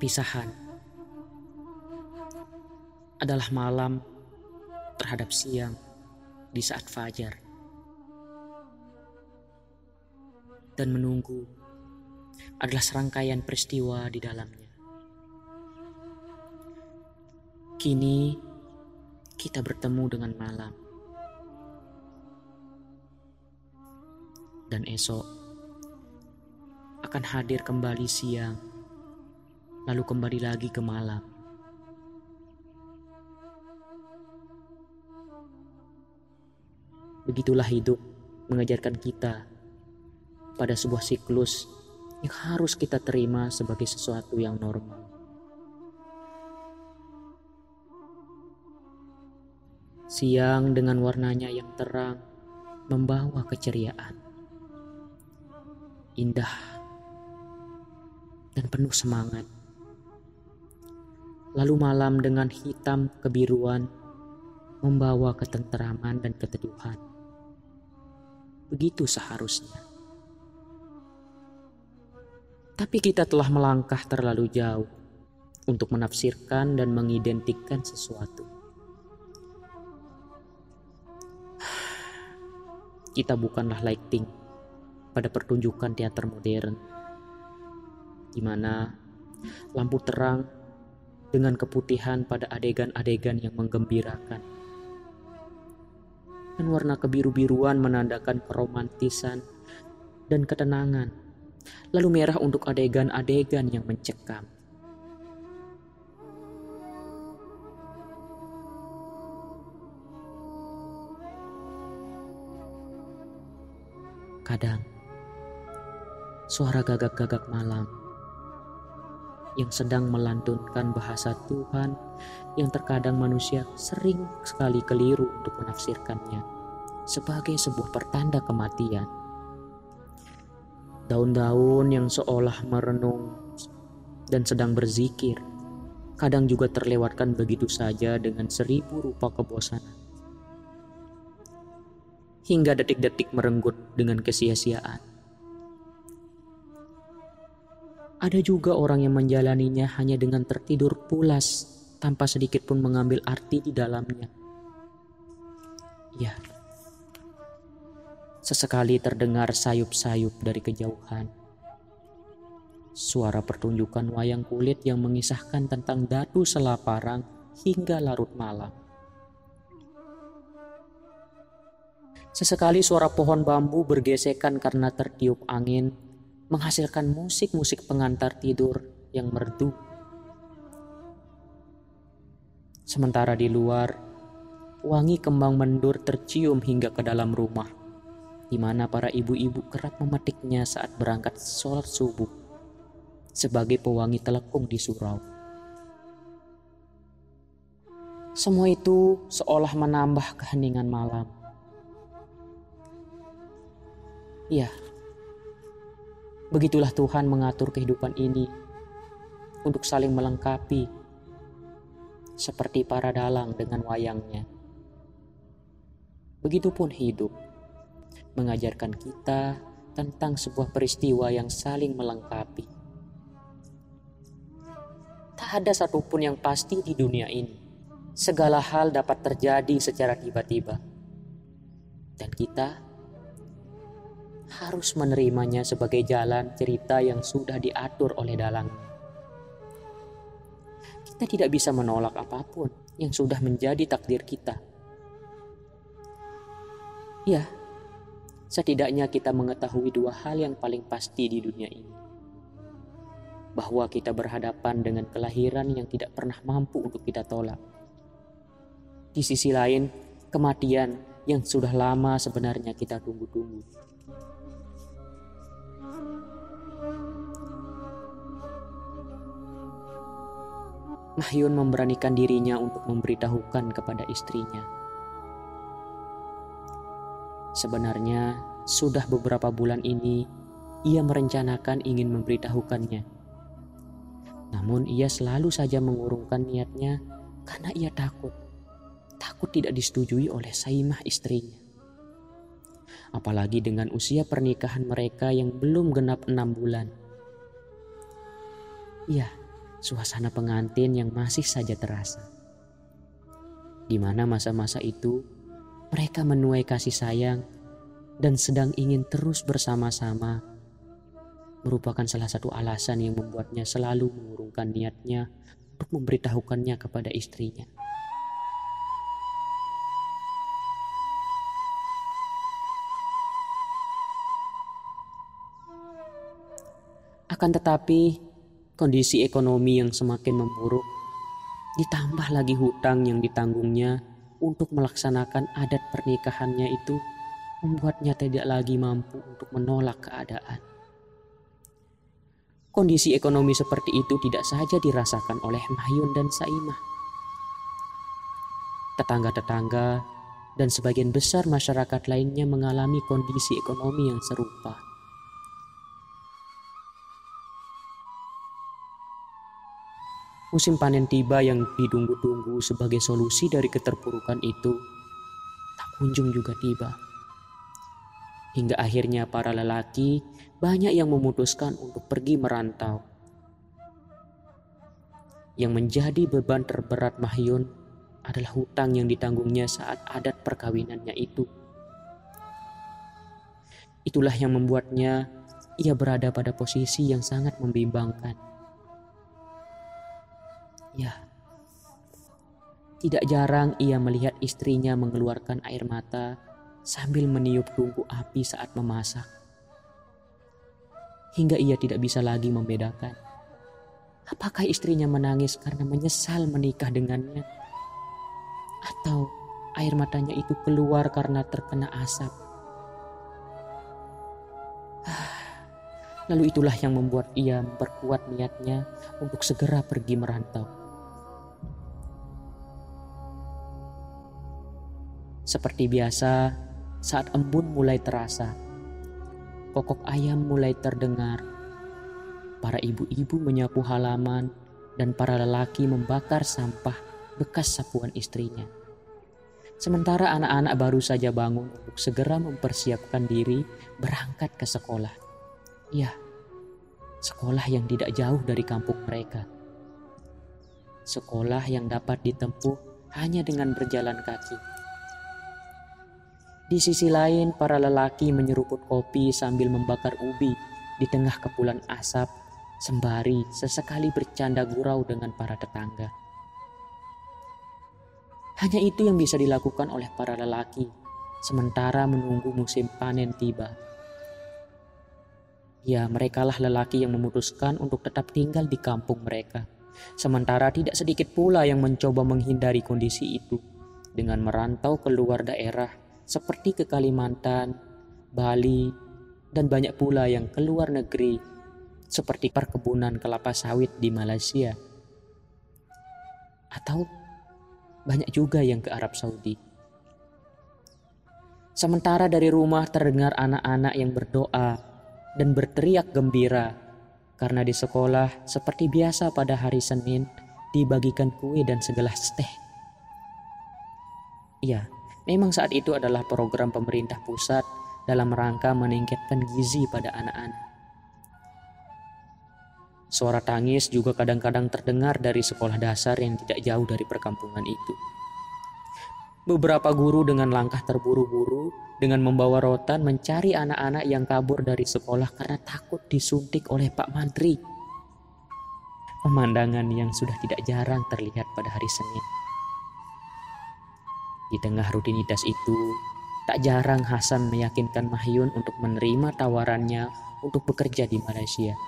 Perpisahan adalah malam terhadap siang di saat fajar. Dan menunggu adalah serangkaian peristiwa di dalamnya. Kini kita bertemu dengan malam. Dan esok akan hadir kembali siang, lalu kembali lagi ke malam. Begitulah hidup mengajarkan kita pada sebuah siklus yang harus kita terima sebagai sesuatu yang normal. Siang dengan warnanya yang terang membawa keceriaan. Indah dan penuh semangat. Lalu malam dengan hitam kebiruan membawa ketenteraman dan keteduhan. Begitu seharusnya. Tapi kita telah melangkah terlalu jauh untuk menafsirkan dan mengidentikan sesuatu. Kita bukanlah lighting pada pertunjukan teater modern, di mana lampu terang dengan keputihan pada adegan-adegan yang menggembirakan. Dan warna kebiru-biruan menandakan keromantisan dan ketenangan. Lalu merah untuk adegan-adegan yang mencekam. Kadang suara gagak-gagak malam yang sedang melantunkan bahasa Tuhan yang terkadang manusia sering sekali keliru untuk menafsirkannya sebagai sebuah pertanda kematian. Daun-daun yang seolah merenung dan sedang berzikir, kadang juga terlewatkan begitu saja dengan seribu rupa kebosanan hingga detik-detik merenggut dengan kesia-siaan. Ada juga orang yang menjalaninya hanya dengan tertidur pulas tanpa sedikit pun mengambil arti di dalamnya. Ya, sesekali terdengar sayup-sayup dari kejauhan. Suara pertunjukan wayang kulit yang mengisahkan tentang datu selaparang hingga larut malam. Sesekali suara pohon bambu bergesekan karena tertiup angin, menghasilkan musik-musik pengantar tidur yang merdu. Sementara di luar, wangi kembang mendur tercium hingga ke dalam rumah, di mana para ibu-ibu kerap memetiknya saat berangkat sholat subuh sebagai pewangi telekung di surau. Semua itu seolah menambah keheningan malam Iya, begitulah Tuhan mengatur kehidupan ini untuk saling melengkapi, seperti para dalang dengan wayangnya. Begitupun hidup mengajarkan kita tentang sebuah peristiwa yang saling melengkapi. Tak ada satupun yang pasti di dunia ini. Segala hal dapat terjadi secara tiba-tiba, dan kita harus menerimanya sebagai jalan cerita yang sudah diatur oleh dalang. Kita tidak bisa menolak apa pun yang sudah menjadi takdir kita. Ya, setidaknya kita mengetahui dua hal yang paling pasti di dunia ini. Bahwa kita berhadapan dengan kelahiran yang tidak pernah mampu untuk kita tolak. Di sisi lain, kematian yang sudah lama sebenarnya kita tunggu-tunggu. Mahyun memberanikan dirinya untuk memberitahukan kepada istrinya. Sebenarnya, sudah beberapa bulan ini ia merencanakan ingin memberitahukannya. Namun ia selalu saja mengurungkan niatnya karena ia takut. Takut tidak disetujui oleh Saimah istrinya. Apalagi dengan usia pernikahan mereka yang belum genap enam bulan. Ya, suasana pengantin yang masih saja terasa. Di mana masa-masa itu mereka menuai kasih sayang dan sedang ingin terus bersama-sama merupakan salah satu alasan yang membuatnya selalu mengurungkan niatnya untuk memberitahukannya kepada istrinya. Akan tetapi, kondisi ekonomi yang semakin memburuk, ditambah lagi hutang yang ditanggungnya untuk melaksanakan adat pernikahannya itu membuatnya tidak lagi mampu untuk menolak keadaan. Kondisi ekonomi seperti itu tidak saja dirasakan oleh Mahyun dan Saimah. Tetangga-tetangga dan sebagian besar masyarakat lainnya mengalami kondisi ekonomi yang serupa. Musim panen tiba yang ditunggu-tunggu sebagai solusi dari keterpurukan itu tak kunjung juga tiba. Hingga akhirnya para lelaki banyak yang memutuskan untuk pergi merantau. Yang menjadi beban terberat Mahyun adalah hutang yang ditanggungnya saat adat perkawinannya itu. Itulah yang membuatnya ia berada pada posisi yang sangat membimbangkan Ya, tidak jarang ia melihat istrinya mengeluarkan air mata sambil meniup tungku api saat memasak. Hingga ia tidak bisa lagi membedakan apakah istrinya menangis karena menyesal menikah dengannya atau air matanya itu keluar karena terkena asap. Lalu itulah yang membuat ia memperkuat niatnya untuk segera pergi merantau. Seperti biasa, saat embun mulai terasa, kokok ayam mulai terdengar. Para ibu-ibu menyapu halaman dan para lelaki membakar sampah bekas sapuan istrinya. Sementara anak-anak baru saja bangun untuk segera mempersiapkan diri berangkat ke sekolah. Ya, sekolah yang tidak jauh dari kampung mereka. Sekolah yang dapat ditempuh hanya dengan berjalan kaki di sisi lain, para lelaki menyeruput kopi sambil membakar ubi di tengah kepulan asap, sembari sesekali bercanda gurau dengan para tetangga. Hanya itu yang bisa dilakukan oleh para lelaki, sementara menunggu musim panen tiba. Ya, merekalah lelaki yang memutuskan untuk tetap tinggal di kampung mereka. Sementara tidak sedikit pula yang mencoba menghindari kondisi itu dengan merantau keluar daerah seperti ke Kalimantan, Bali, dan banyak pula yang keluar negeri seperti perkebunan kelapa sawit di Malaysia. Atau banyak juga yang ke Arab Saudi. Sementara dari rumah terdengar anak-anak yang berdoa dan berteriak gembira karena di sekolah seperti biasa pada hari Senin dibagikan kue dan segelas teh. Iya, Memang saat itu adalah program pemerintah pusat dalam rangka meningkatkan gizi pada anak-anak. Suara tangis juga kadang-kadang terdengar dari sekolah dasar yang tidak jauh dari perkampungan itu. Beberapa guru dengan langkah terburu-buru dengan membawa rotan mencari anak-anak yang kabur dari sekolah karena takut disuntik oleh Pak Mantri. Pemandangan yang sudah tidak jarang terlihat pada hari Senin. Di tengah rutinitas itu, tak jarang Hasan meyakinkan Mahyun untuk menerima tawarannya untuk bekerja di Malaysia.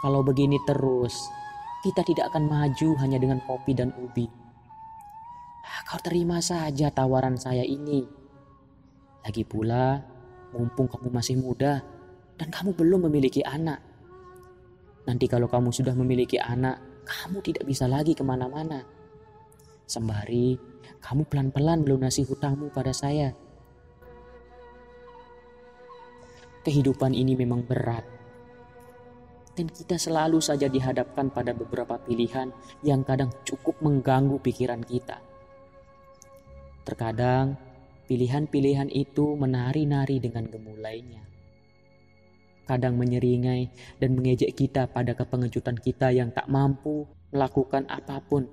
Kalau begini terus, kita tidak akan maju hanya dengan kopi dan ubi. Ah, kau terima saja tawaran saya ini. Lagi pula, mumpung kamu masih muda dan kamu belum memiliki anak. Nanti kalau kamu sudah memiliki anak, kamu tidak bisa lagi ke mana-mana. Sembari kamu pelan-pelan melunasi hutangmu pada saya. Kehidupan ini memang berat. Dan kita selalu saja dihadapkan pada beberapa pilihan yang kadang cukup mengganggu pikiran kita. Terkadang pilihan-pilihan itu menari-nari dengan gemulainya. Kadang menyeringai dan mengejek kita pada kepengejutan kita yang tak mampu melakukan apa pun.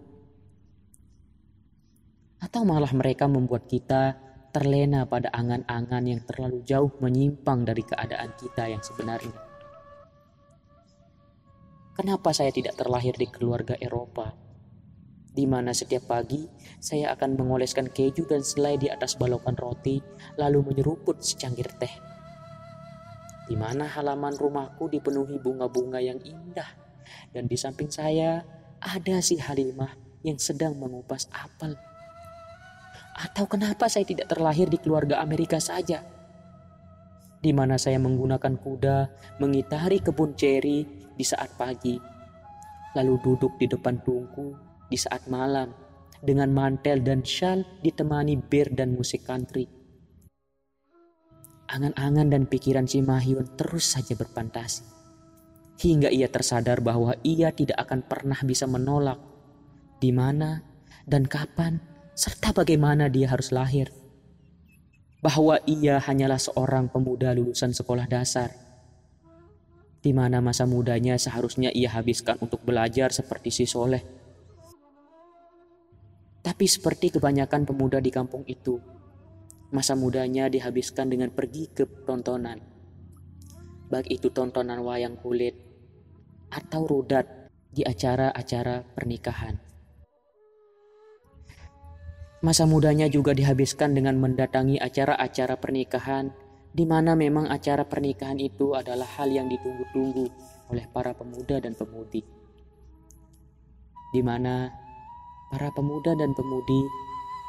Atau malah mereka membuat kita terlena pada angan-angan yang terlalu jauh menyimpang dari keadaan kita yang sebenarnya. Kenapa saya tidak terlahir di keluarga Eropa? Di mana setiap pagi saya akan mengoleskan keju dan selai di atas balokan roti, lalu menyeruput secangkir teh di mana halaman rumahku dipenuhi bunga-bunga yang indah. Dan di samping saya ada si Halimah yang sedang mengupas apel. Atau kenapa saya tidak terlahir di keluarga Amerika saja? Di mana saya menggunakan kuda mengitari kebun ceri di saat pagi, lalu duduk di depan tungku di saat malam dengan mantel dan shawl ditemani bir dan musik country Angan-angan dan pikiran si Mahyun terus saja berfantasi. Hingga ia tersadar bahwa ia tidak akan pernah bisa menolak di mana dan kapan serta bagaimana dia harus lahir. Bahwa ia hanyalah seorang pemuda lulusan sekolah dasar di mana masa mudanya seharusnya ia habiskan untuk belajar seperti si Soleh. Tapi seperti kebanyakan pemuda di kampung itu, masa mudanya dihabiskan dengan pergi ke tontonan. Baik itu tontonan wayang kulit atau rudat di acara-acara pernikahan. Masa mudanya juga dihabiskan dengan mendatangi acara-acara pernikahan di mana memang acara pernikahan itu adalah hal yang ditunggu-tunggu oleh para pemuda dan pemudi. Di mana para pemuda dan pemudi,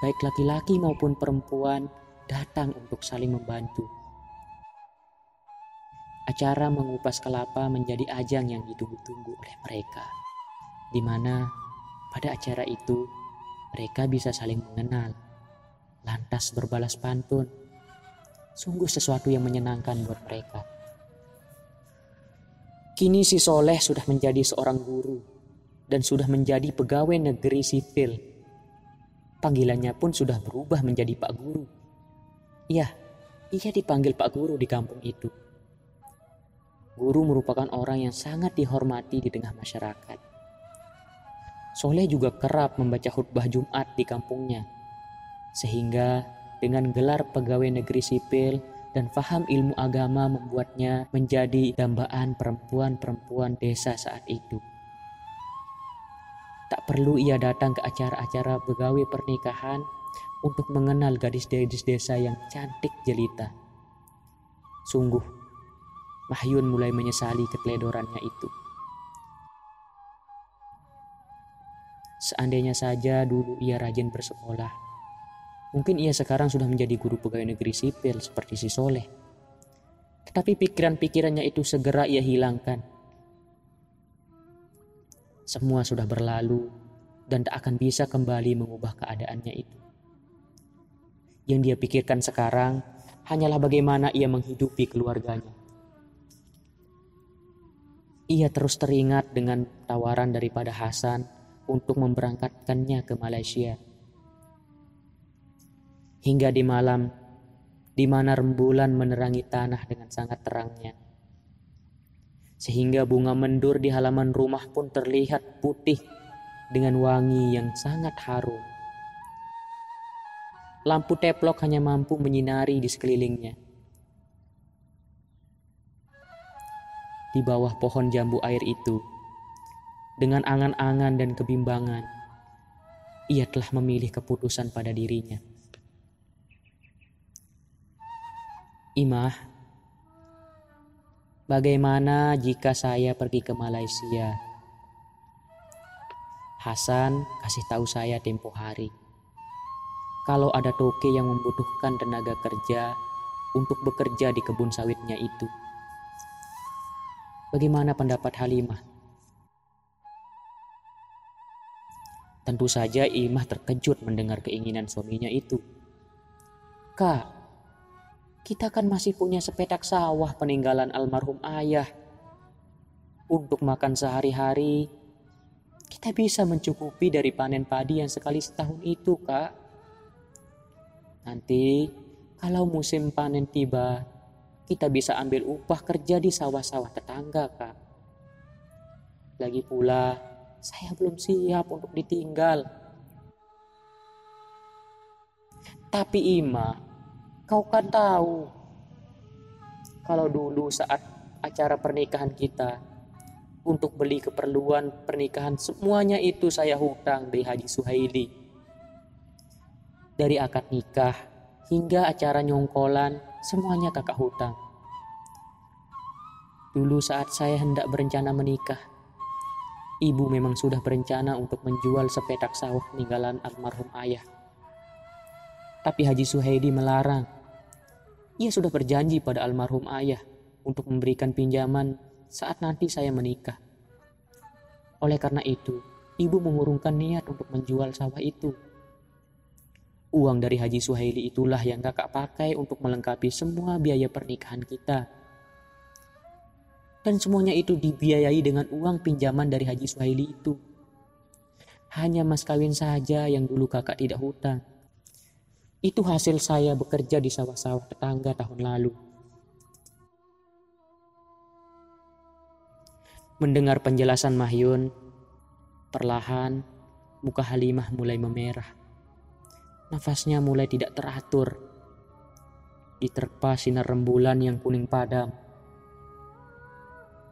baik laki-laki maupun perempuan, datang untuk saling membantu. Acara mengupas kelapa menjadi ajang yang ditunggu-tunggu oleh mereka, di mana pada acara itu mereka bisa saling mengenal, lantas berbalas pantun. Sungguh sesuatu yang menyenangkan buat mereka. Kini si Soleh sudah menjadi seorang guru dan sudah menjadi pegawai negeri sipil. Panggilannya pun sudah berubah menjadi Pak Guru Iya, ia dipanggil Pak Guru di kampung itu. Guru merupakan orang yang sangat dihormati di tengah masyarakat. Soleh juga kerap membaca khutbah Jumat di kampungnya, sehingga dengan gelar pegawai negeri sipil dan faham ilmu agama membuatnya menjadi dambaan perempuan-perempuan desa saat itu. Tak perlu ia datang ke acara-acara pegawai pernikahan untuk mengenal gadis-gadis desa yang cantik jelita. Sungguh, Mahyun mulai menyesali keteledorannya itu. Seandainya saja dulu ia rajin bersekolah, mungkin ia sekarang sudah menjadi guru pegawai negeri sipil seperti si Soleh. Tetapi pikiran-pikirannya itu segera ia hilangkan. Semua sudah berlalu dan tak akan bisa kembali mengubah keadaannya itu. Yang dia pikirkan sekarang hanyalah bagaimana ia menghidupi keluarganya. Ia terus teringat dengan tawaran daripada Hasan untuk memberangkatkannya ke Malaysia. Hingga di malam, di mana rembulan menerangi tanah dengan sangat terangnya. Sehingga bunga mendur di halaman rumah pun terlihat putih dengan wangi yang sangat harum. Lampu teplok hanya mampu menyinari di sekelilingnya. Di bawah pohon jambu air itu, dengan angan-angan dan kebimbangan, ia telah memilih keputusan pada dirinya. Imah, bagaimana jika saya pergi ke Malaysia? Hasan kasih tahu saya tempo hari kalau ada toke yang membutuhkan tenaga kerja untuk bekerja di kebun sawitnya itu. Bagaimana pendapat Halimah? Tentu saja Imah terkejut mendengar keinginan suaminya itu. Kak, kita kan masih punya sepetak sawah peninggalan almarhum ayah. Untuk makan sehari-hari, kita bisa mencukupi dari panen padi yang sekali setahun itu, Kak. Nanti kalau musim panen tiba, kita bisa ambil upah kerja di sawah-sawah tetangga, Kak. Lagi pula, saya belum siap untuk ditinggal. Tapi Ima, kau kan tahu kalau dulu saat acara pernikahan kita untuk beli keperluan pernikahan semuanya itu saya hutang dari Haji Suhaili. Dari akad nikah hingga acara nyongkolan semuanya kakak hutang. Dulu saat saya hendak berencana menikah, ibu memang sudah berencana untuk menjual sepetak sawah peninggalan almarhum ayah. Tapi Haji Suhaidi melarang. Ia sudah berjanji pada almarhum ayah untuk memberikan pinjaman saat nanti saya menikah. Oleh karena itu, ibu mengurungkan niat untuk menjual sawah itu. Uang dari Haji Suhaili itulah yang kakak pakai untuk melengkapi semua biaya pernikahan kita dan semuanya itu dibiayai dengan uang pinjaman dari Haji Suhaili itu. Hanya mas kawin saja yang dulu kakak tidak hutang. Itu hasil saya bekerja di sawah-sawah tetangga tahun lalu. Mendengar penjelasan Mahyun, perlahan muka Halimah mulai memerah. Nafasnya mulai tidak teratur. Diterpa sinar rembulan yang kuning padam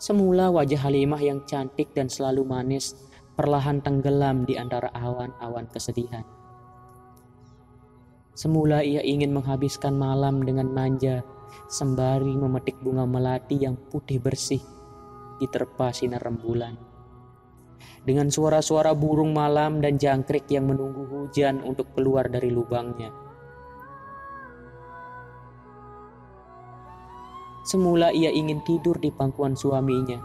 Semula wajah Halimah yang cantik dan selalu manis perlahan tenggelam di antara awan-awan kesedihan. Semula ia ingin menghabiskan malam dengan manja sembari memetik bunga melati yang putih bersih diterpa sinar rembulan. Dengan suara-suara burung malam dan jangkrik yang menunggu hujan untuk keluar dari lubangnya. Semula ia ingin tidur di pangkuan suaminya.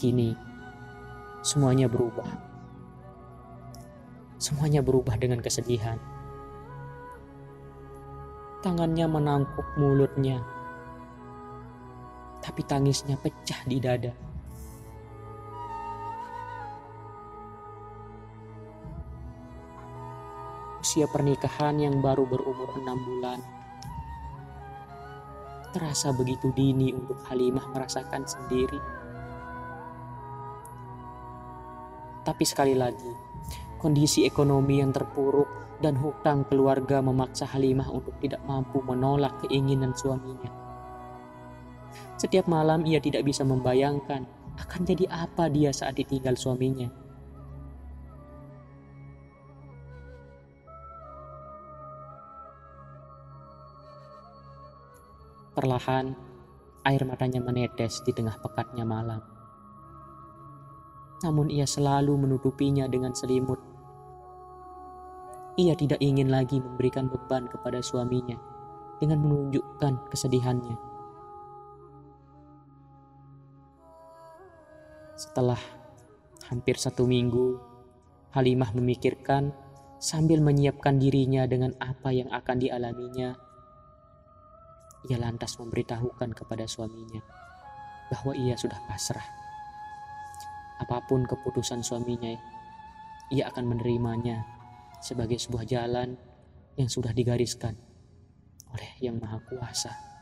Kini, semuanya berubah. Semuanya berubah dengan kesedihan. Tangannya menangkuk mulutnya, tapi tangisnya pecah di dada. Usia pernikahan yang baru berumur enam bulan terasa begitu dini untuk Halimah merasakan sendiri. Tapi sekali lagi, kondisi ekonomi yang terpuruk dan hutang keluarga memaksa Halimah untuk tidak mampu menolak keinginan suaminya. Setiap malam ia tidak bisa membayangkan akan jadi apa dia saat ditinggal suaminya. Perlahan, air matanya menetes di tengah pekatnya malam. Namun ia selalu menutupinya dengan selimut. Ia tidak ingin lagi memberikan beban kepada suaminya dengan menunjukkan kesedihannya. Setelah hampir satu minggu, Halimah memikirkan sambil menyiapkan dirinya dengan apa yang akan dialaminya ia lantas memberitahukan kepada suaminya bahwa ia sudah pasrah. Apa pun keputusan suaminya, ia akan menerimanya sebagai sebuah jalan yang sudah digariskan oleh Yang Maha Kuasa.